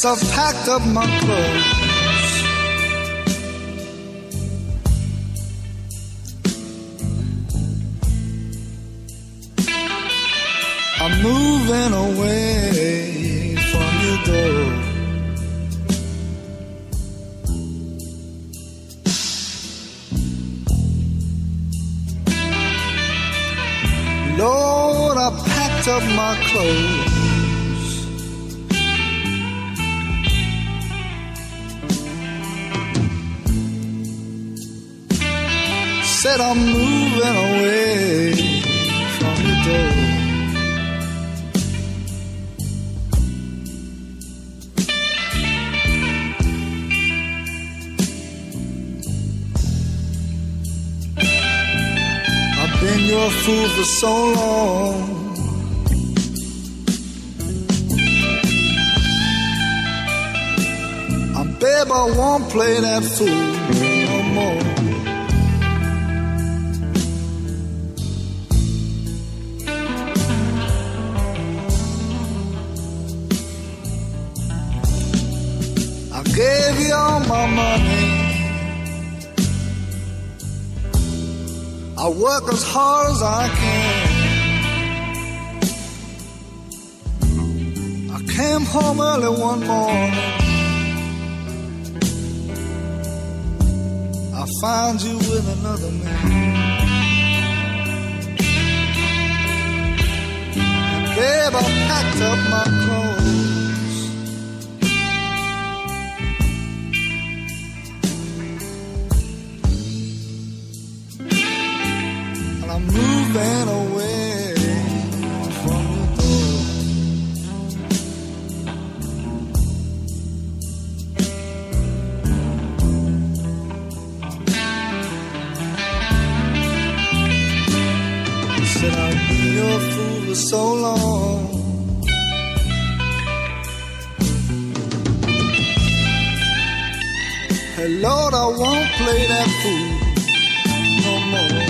Yes, I've packed up my clothes. I'm moving away from your door. Lord, I packed up my clothes. Said I'm moving away from your door. I've been your fool for so long. Babe, I won't play that fool no more. My money. I work as hard as I can. I came home early one morning. I found you with another man. Babe, I packed up my clothes. Won't play that fool no more.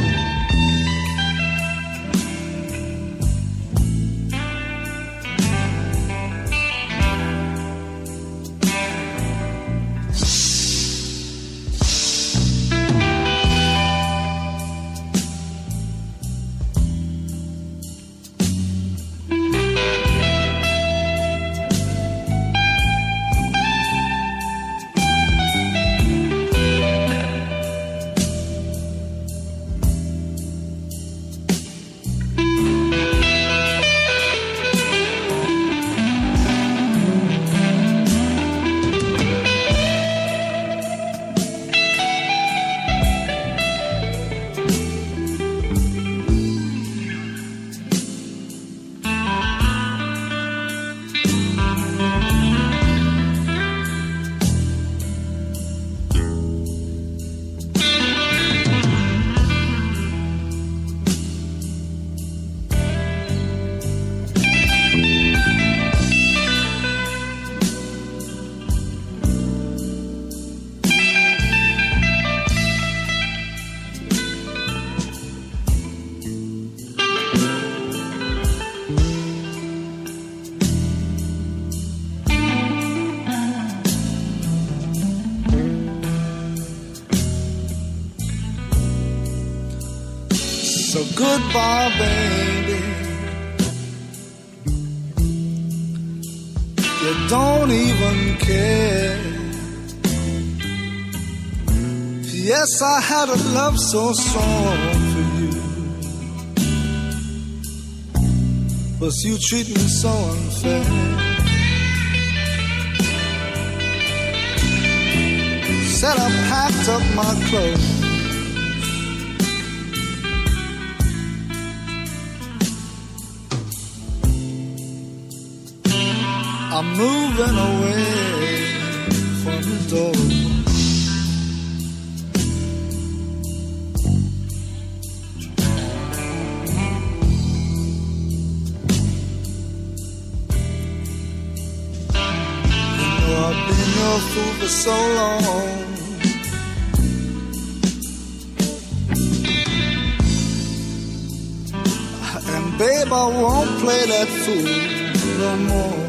I had a love so strong for you. But you treat me so unfair. Said I packed up my clothes. I'm moving away from the door. fool for so long. And babe, I won't play that fool no more.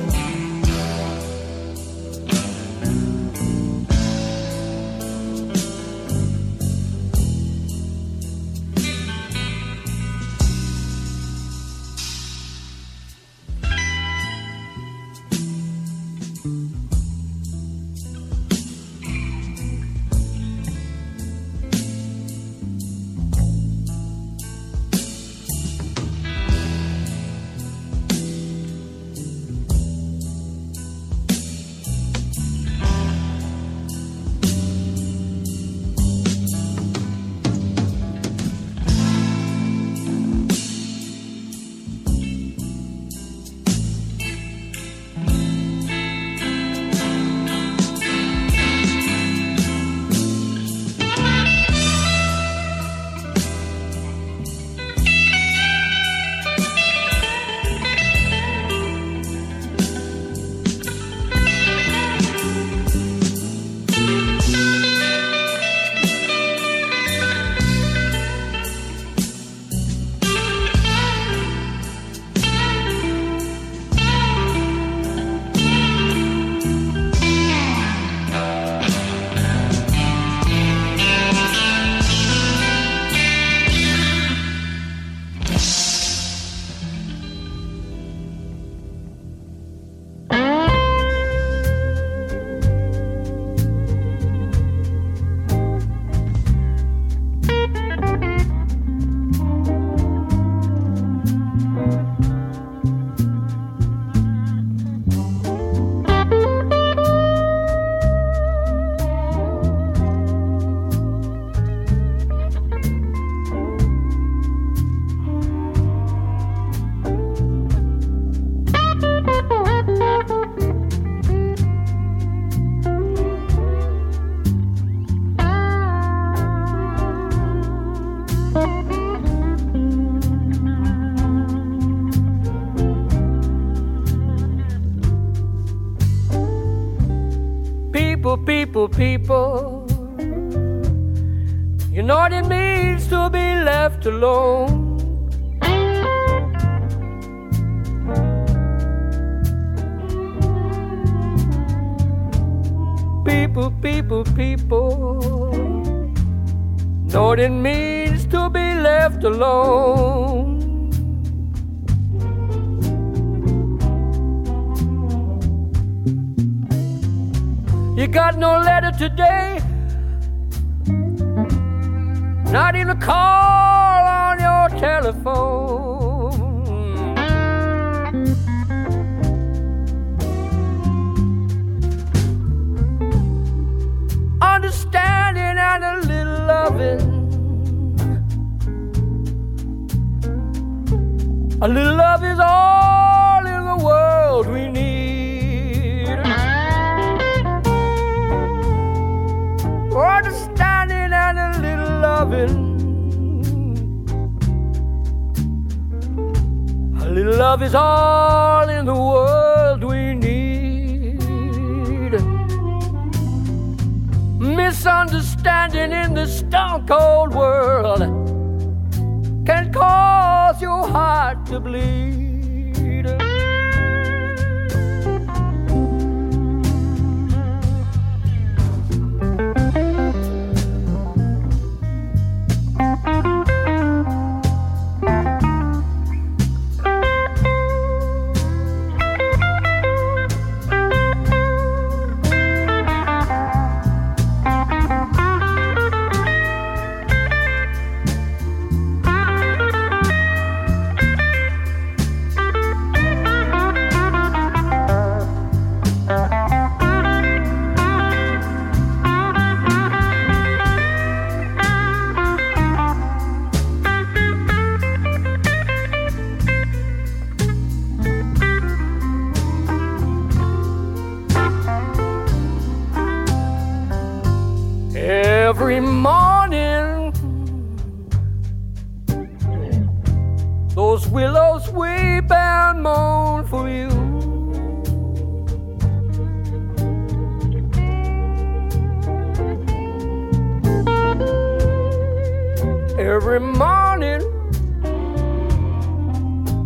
Every morning,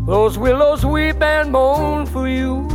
those willows weep and moan for you.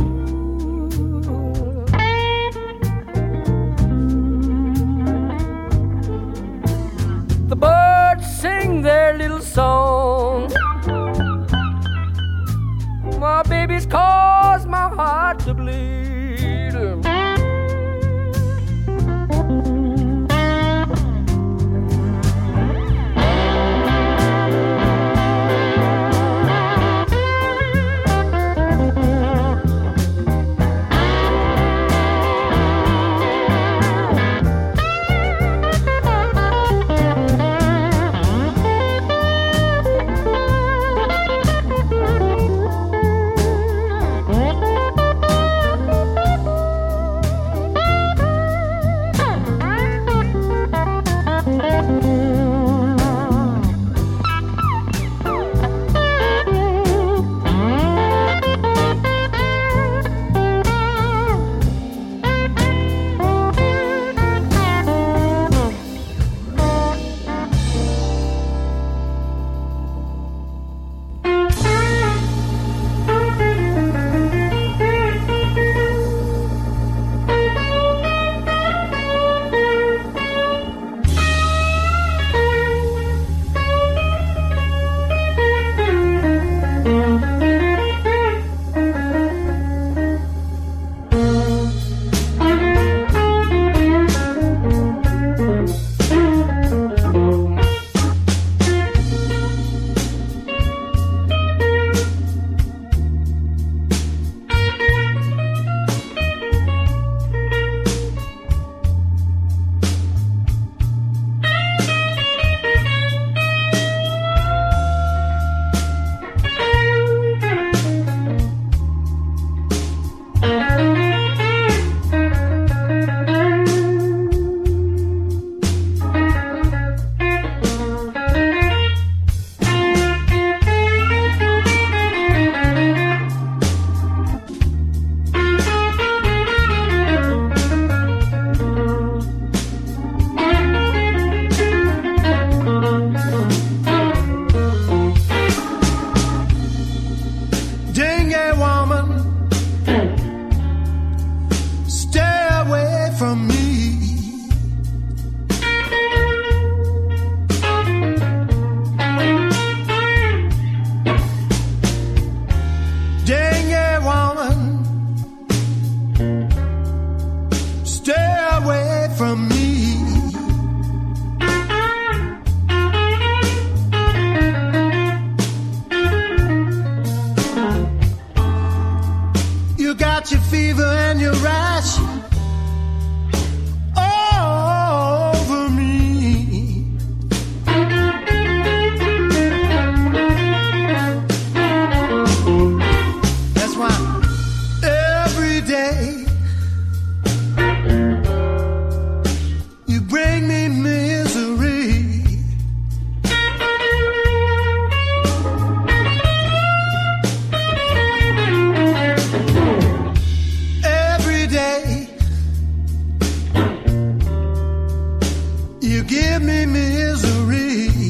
give me misery.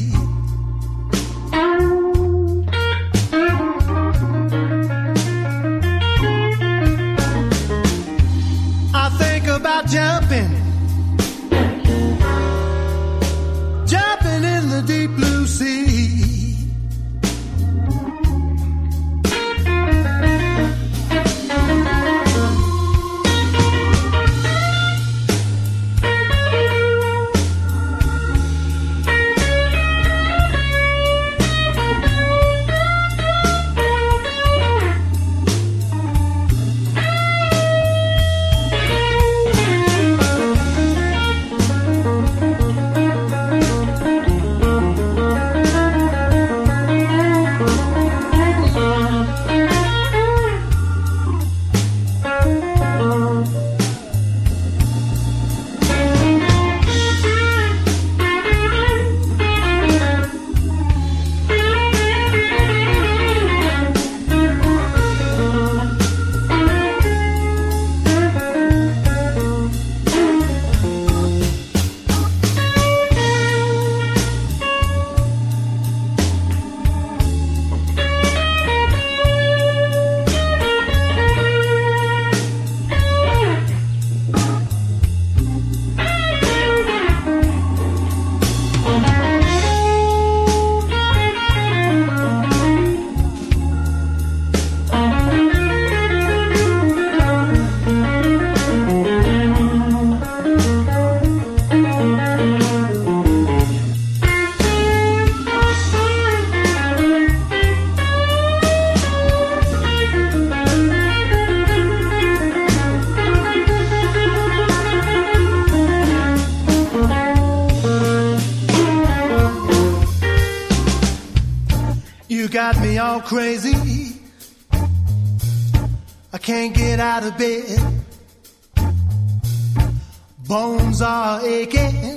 i crazy. I can't get out of bed. Bones are aching.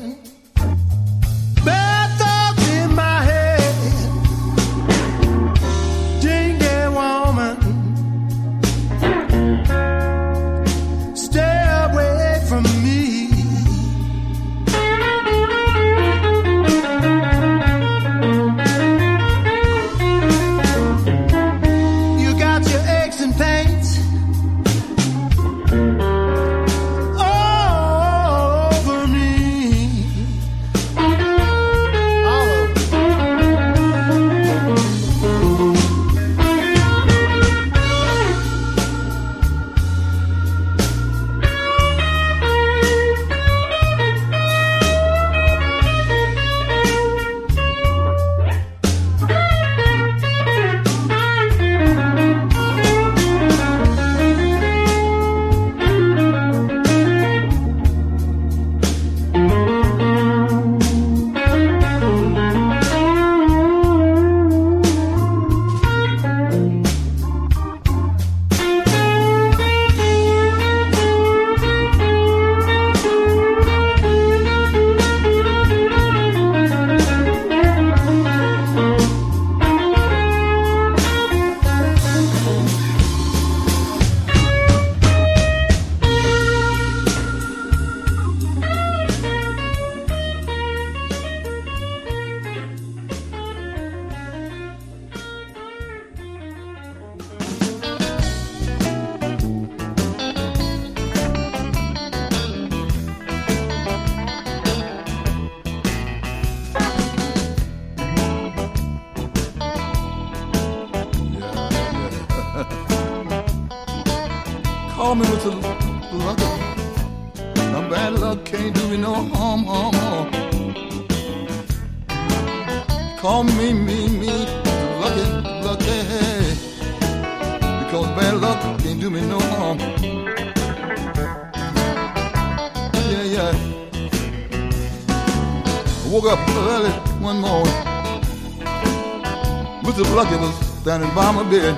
standing by my bed.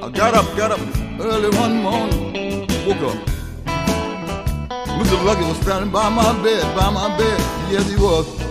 I got up, got up early one morning, woke up. Mr. Lucky was standing by my bed, by my bed. Yes, he was.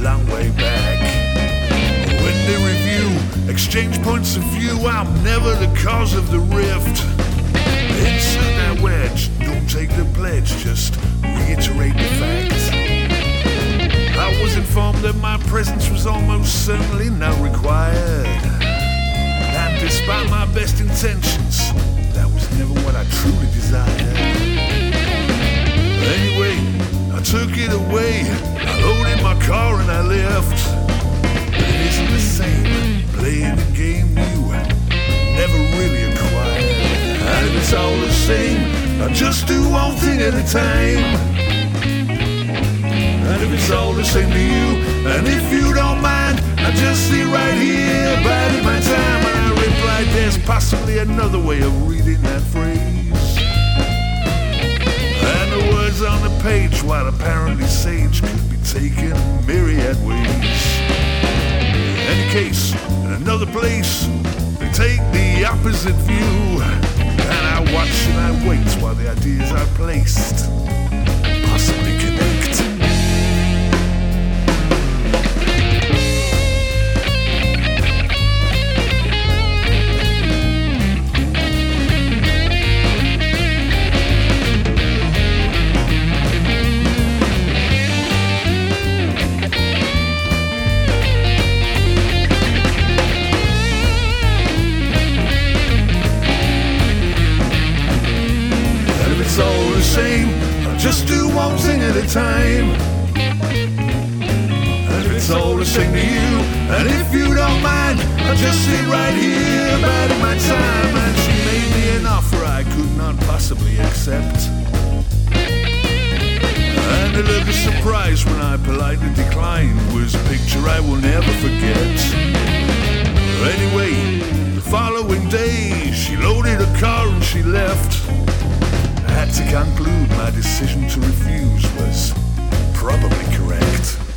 long way back. When they review, exchange points of view, I'm never the cause of the rift. Insert that wedge, don't take the pledge, just reiterate the facts. I was informed that my presence was almost certainly not required. And despite my best intentions, that was never what I truly desired. Anyway, I took it away, I loaded my car and I left. It isn't the same playing the game you never really acquired. And it's all the same, I just do one thing at a time. And if it's all the same to you, and if you don't mind, I just sit right here, biding my time. And I replied, there's possibly another way of reading that phrase. Words on the page, while apparently sage, could be taken myriad ways. Any case, in another place, they take the opposite view. And I watch and I wait while the ideas are placed possibly connect. At a time. And it's all the same to you, and if you don't mind, I'll just sit right here, biding my time. And she made me an offer I could not possibly accept. And the look of surprise when I politely declined was a picture I will never forget. Anyway, the following day, she loaded a car and she left. Had to conclude my decision to refuse was probably correct.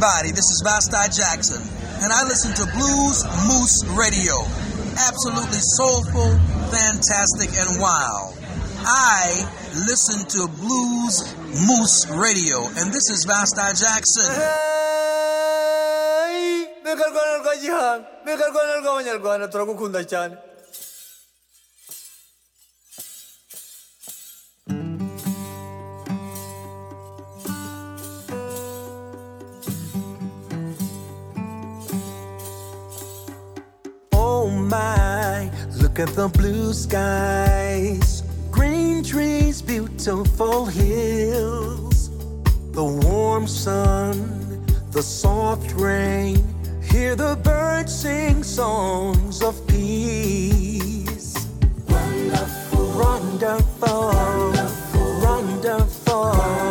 Everybody. This is Vasti Jackson, and I listen to Blues Moose Radio. Absolutely soulful, fantastic, and wild. I listen to Blues Moose Radio, and this is Vasti Jackson. bigarwanirwa look at the blue skies, green trees, beautiful hills, the warm sun, the soft rain. Hear the birds sing songs of peace. Wonderful, wonderful, wonderful. Rwanda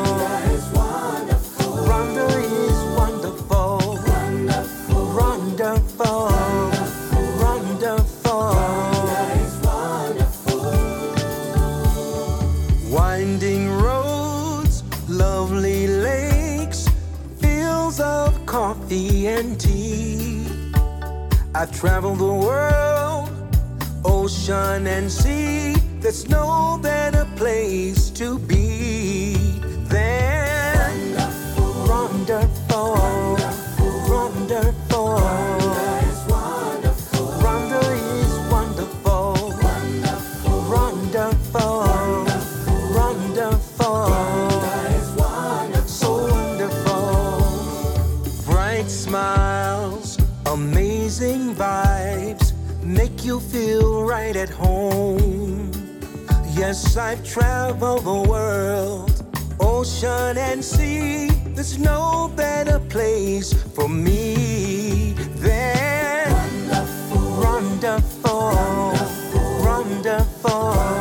I've traveled the world, ocean and sea. There's no better place to be than wonderful, wonderful. Rwanda you feel right at home. Yes, I've traveled the world, ocean and sea. There's no better place for me than wonderful, wonderful. Rwanda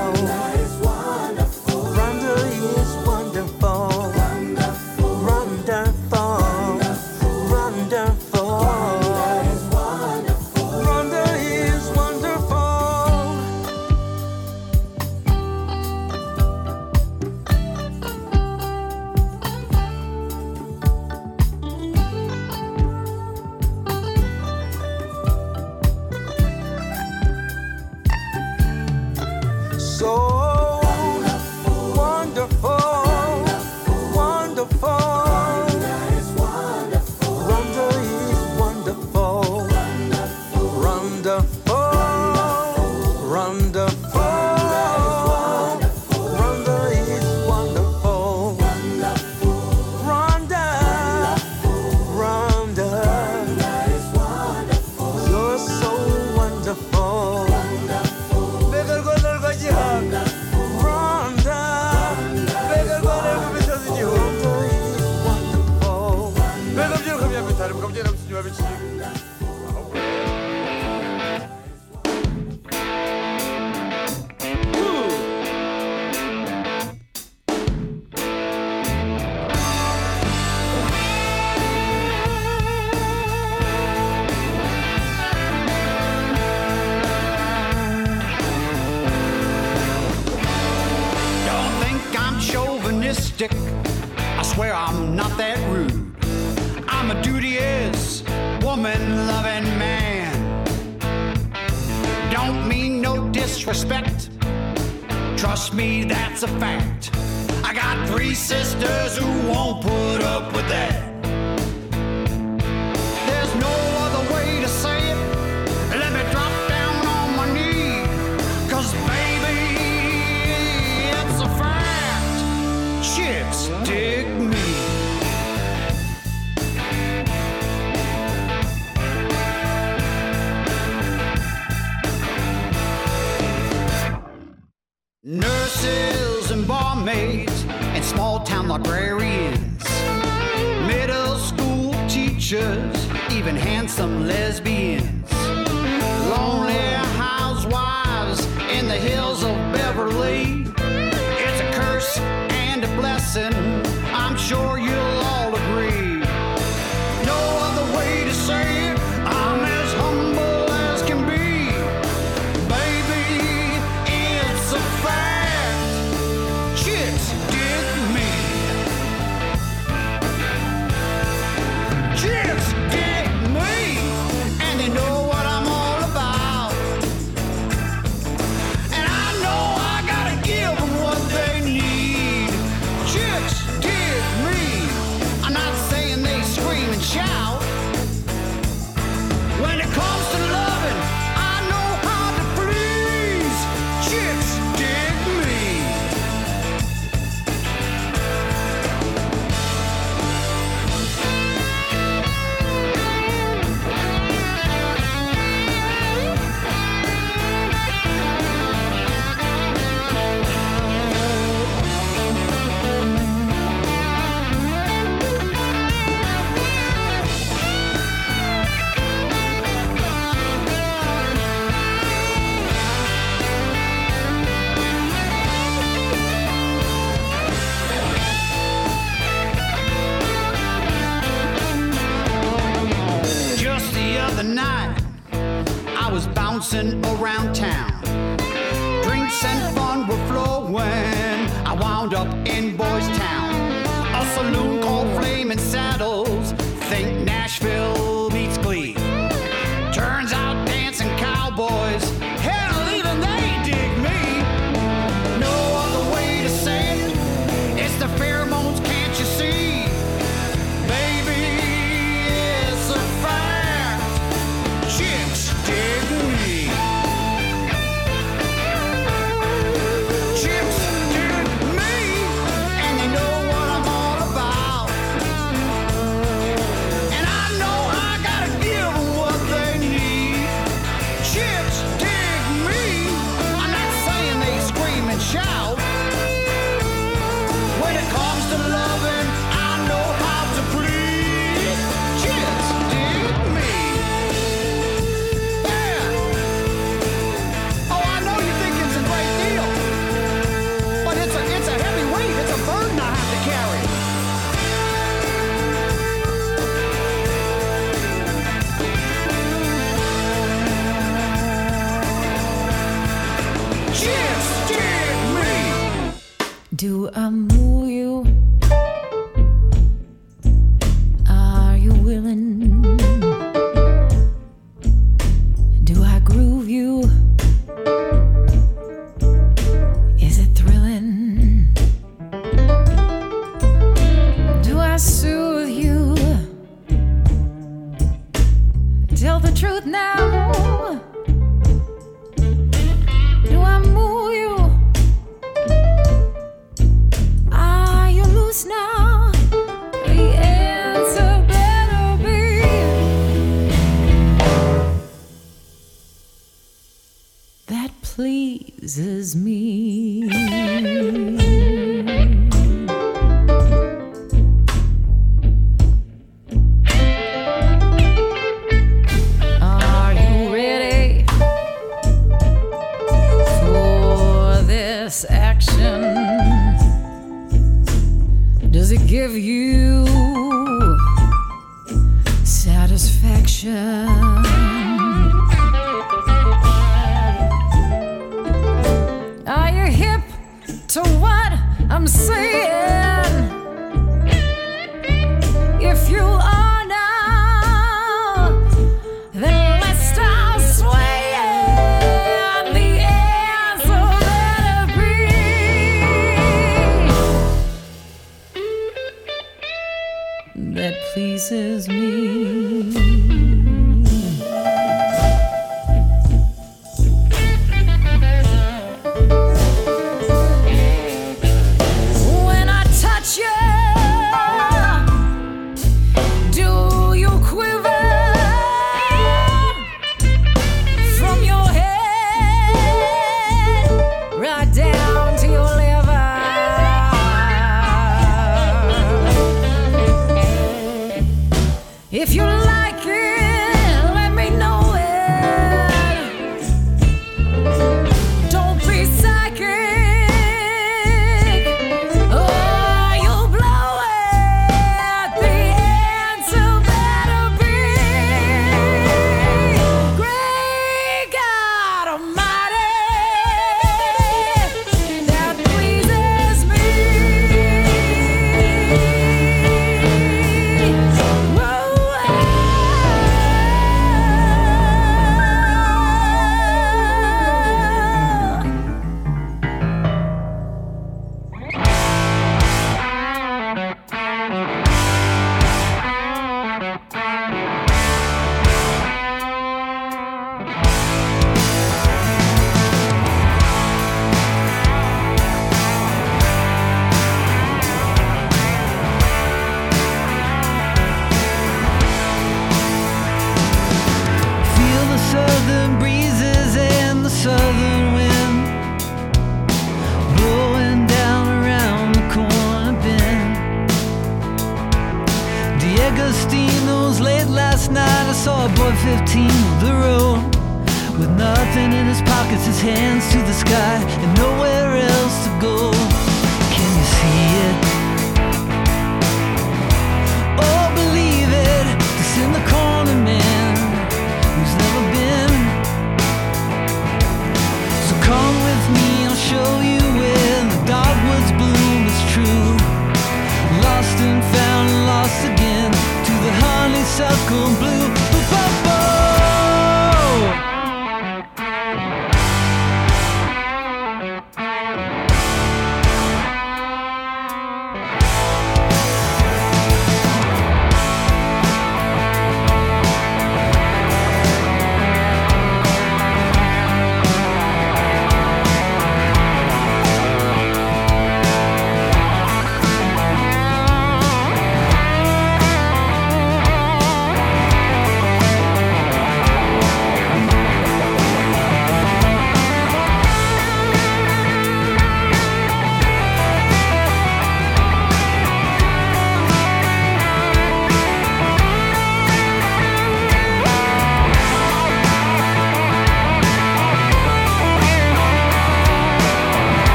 don't mean no disrespect. Trust me, that's a fact. I got three sisters who won't put up with that. Nurses and barmaids and small town librarians, middle school teachers, even handsome lesbians.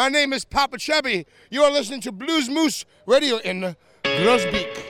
My name is Popa Chubby. You are listening to Blues Moose Radio in Groesbeek.